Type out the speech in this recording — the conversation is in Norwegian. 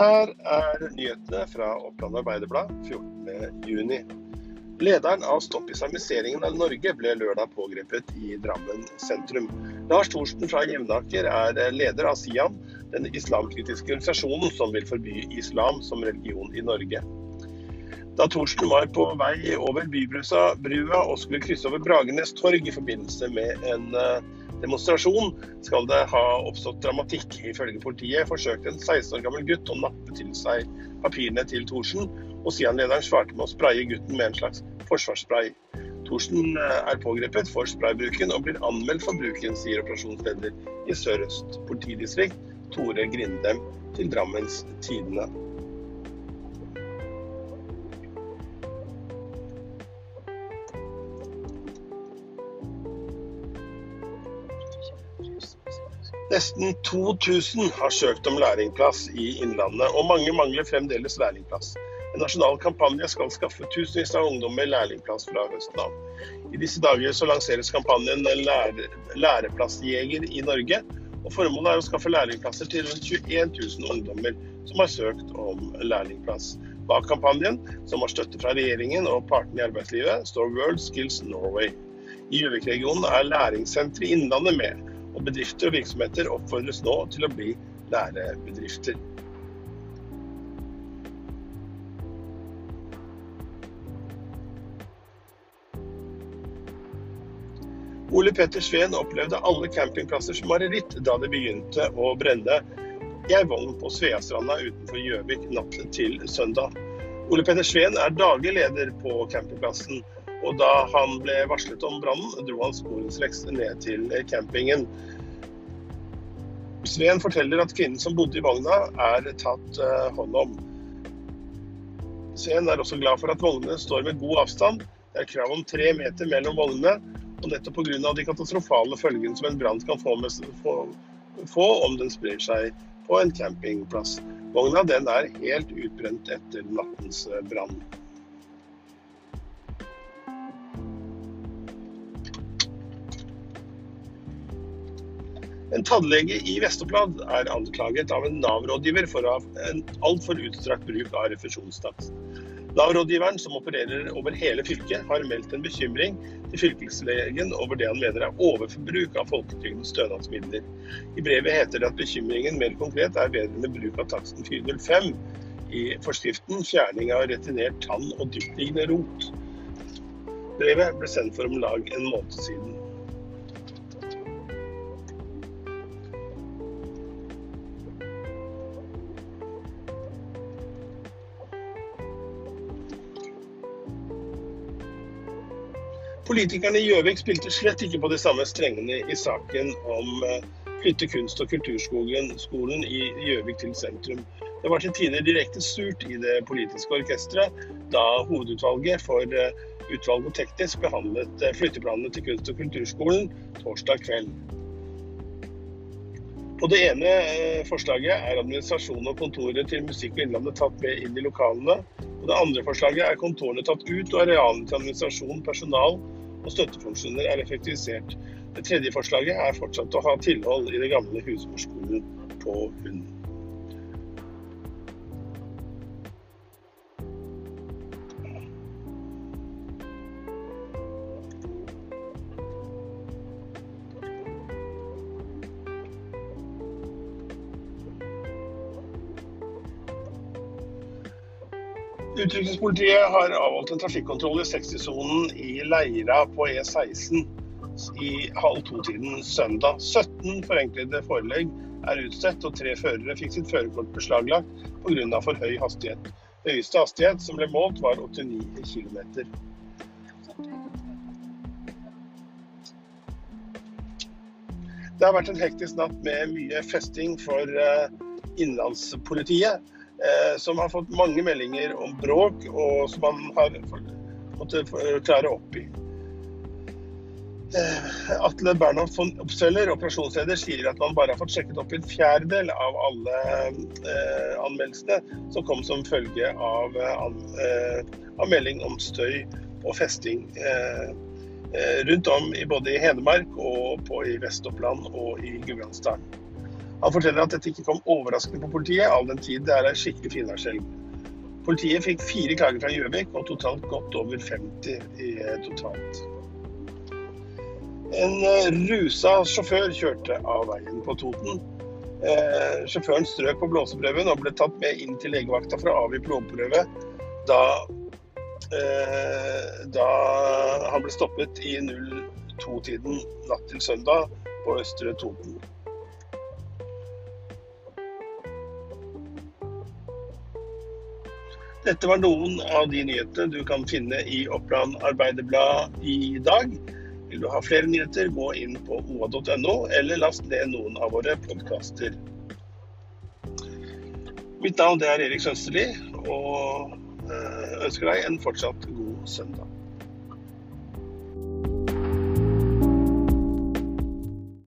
Her er nyhetene fra Oppland Arbeiderblad 14.6. Lederen av Stopp islamiseringen av Norge ble lørdag pågrepet i Drammen sentrum. Lars Thorsten fra Jevnaker er leder av Sian, den islamkritiske organisasjonen som vil forby islam som religion i Norge. Da Thorsten var på vei over Bybrua og skulle krysse over Bragernes torg i forbindelse med en eh, demonstrasjon, skal det ha oppstått dramatikk. Ifølge politiet forsøkte en 16 år gammel gutt å nappe til seg papirene til Thorsen, og Sian-lederen svarte med å spraye gutten med en slags forsvarsspray. Thorsen eh, er pågrepet for spraybruken og blir anmeldt for bruken, sier operasjonsleder i Sør-Øst politidistrikt, Tore Grindem, til Drammens Tidende. Nesten 2000 har søkt om lærlingplass i Innlandet, og mange mangler fremdeles lærlingplass. En nasjonal kampanje skal skaffe tusenvis av ungdommer lærlingplass fra høsten av. I disse dager så lanseres kampanjen lære, Læreplassjeger i Norge. og Formålet er å skaffe lærlingplasser til rundt 21 000 ungdommer som har søkt om lærlingplass. Bak kampanjen, som har støtte fra regjeringen og partene i arbeidslivet, står World Skills Norway. I Gjøvik-regionen er Læringssenteret Innlandet med og bedrifter og virksomheter oppfordres nå til å bli lærebedrifter. Ole Petter Sveen opplevde alle campingplasser som mareritt da det begynte å brenne i ei på Sveastranda utenfor Gjøvik natt til søndag. Ole Petter Sveen er daglig leder på campingplassen, og da han ble varslet om brannen, dro han sporenstreks ned til campingen. Sveen forteller at kvinnen som bodde i vogna, er tatt uh, hånd om. Sveen er også glad for at vognene står med god avstand. Det er krav om tre meter mellom vognene, og nettopp pga. de katastrofale følgene som en brann kan få, med, få, få, om den sprer seg på en campingplass. Vogna den er helt utbrent etter nattens eh, brann. En tannlege i Vest-Oppland er anklaget av en Nav-rådgiver for å ha en altfor utstrakt bruk av refusjonstakst. Nav-rådgiveren, som opererer over hele fylket, har meldt en bekymring til fylkeslegen over det han mener er overforbruk av folketrygdens stønadsmidler. I brevet heter det at bekymringen mer konkret er vedrørende bruk av taksten 405 i forskriften 'fjerning av retinert tann og dyptliggende rot'. Brevet ble sendt for om lag en måned siden. Politikerne i Gjøvik spilte slett ikke på de samme strengene i saken om eh, flytte kunst- og kulturskolen i Gjøvik til sentrum. Det var til tider direkte surt i det politiske orkesteret da hovedutvalget for eh, utvalg og teknisk behandlet eh, flytteplanene til kunst- og kulturskolen torsdag kveld. På det ene forslaget er administrasjon og kontoret til Musikk og Innlandet tatt med inn i lokalene. Og det andre forslaget er kontorene tatt ut og arealene til administrasjon, personal og støttefunksjoner er effektivisert. Det tredje forslaget er fortsatt å ha tilhold i det gamle husmorskolen på Hund. Utrykningspolitiet har avholdt en trafikkontroll i 60-sonen i Leira på E16 i halv to-tiden søndag. 17 forenklede forelegg er utstedt, og tre førere fikk sitt førerkort beslaglagt pga. for høy hastighet. Høyeste hastighet som ble målt, var 89 km. Det har vært en hektisk natt med mye festing for eh, innlandspolitiet. Som har fått mange meldinger om bråk, og som man har måttet klare opp i. Eh, Atle Bernhoft von Oppsøller, operasjonsleder, sier at man bare har fått sjekket opp en fjerdedel av alle eh, anmeldelsene som kom som følge av, av, melding om støy og festing rundt om både i Hedmark og på i Vest-Oppland og i Gudbrandsdalen. Han forteller at dette ikke kom overraskende på politiet, all den tid det er ei skikkelig finværshelg. Politiet fikk fire klager fra Gjøvik, og totalt godt over 50 i totalt. En eh, rusa sjåfør kjørte av veien på Toten. Eh, sjåføren strøk på blåseprøven og ble tatt med inn til legevakta for å avgi blodprøve da, eh, da han ble stoppet i 02-tiden natt til søndag på Østre Toten. Dette var noen av de nyhetene du kan finne i Oppland Arbeiderblad i dag. Vil du ha flere nyheter, gå inn på oa.no, eller last ned noen av våre podkaster. Mitt navn er Erik Sønsterli, og eh, ønsker deg en fortsatt god søndag.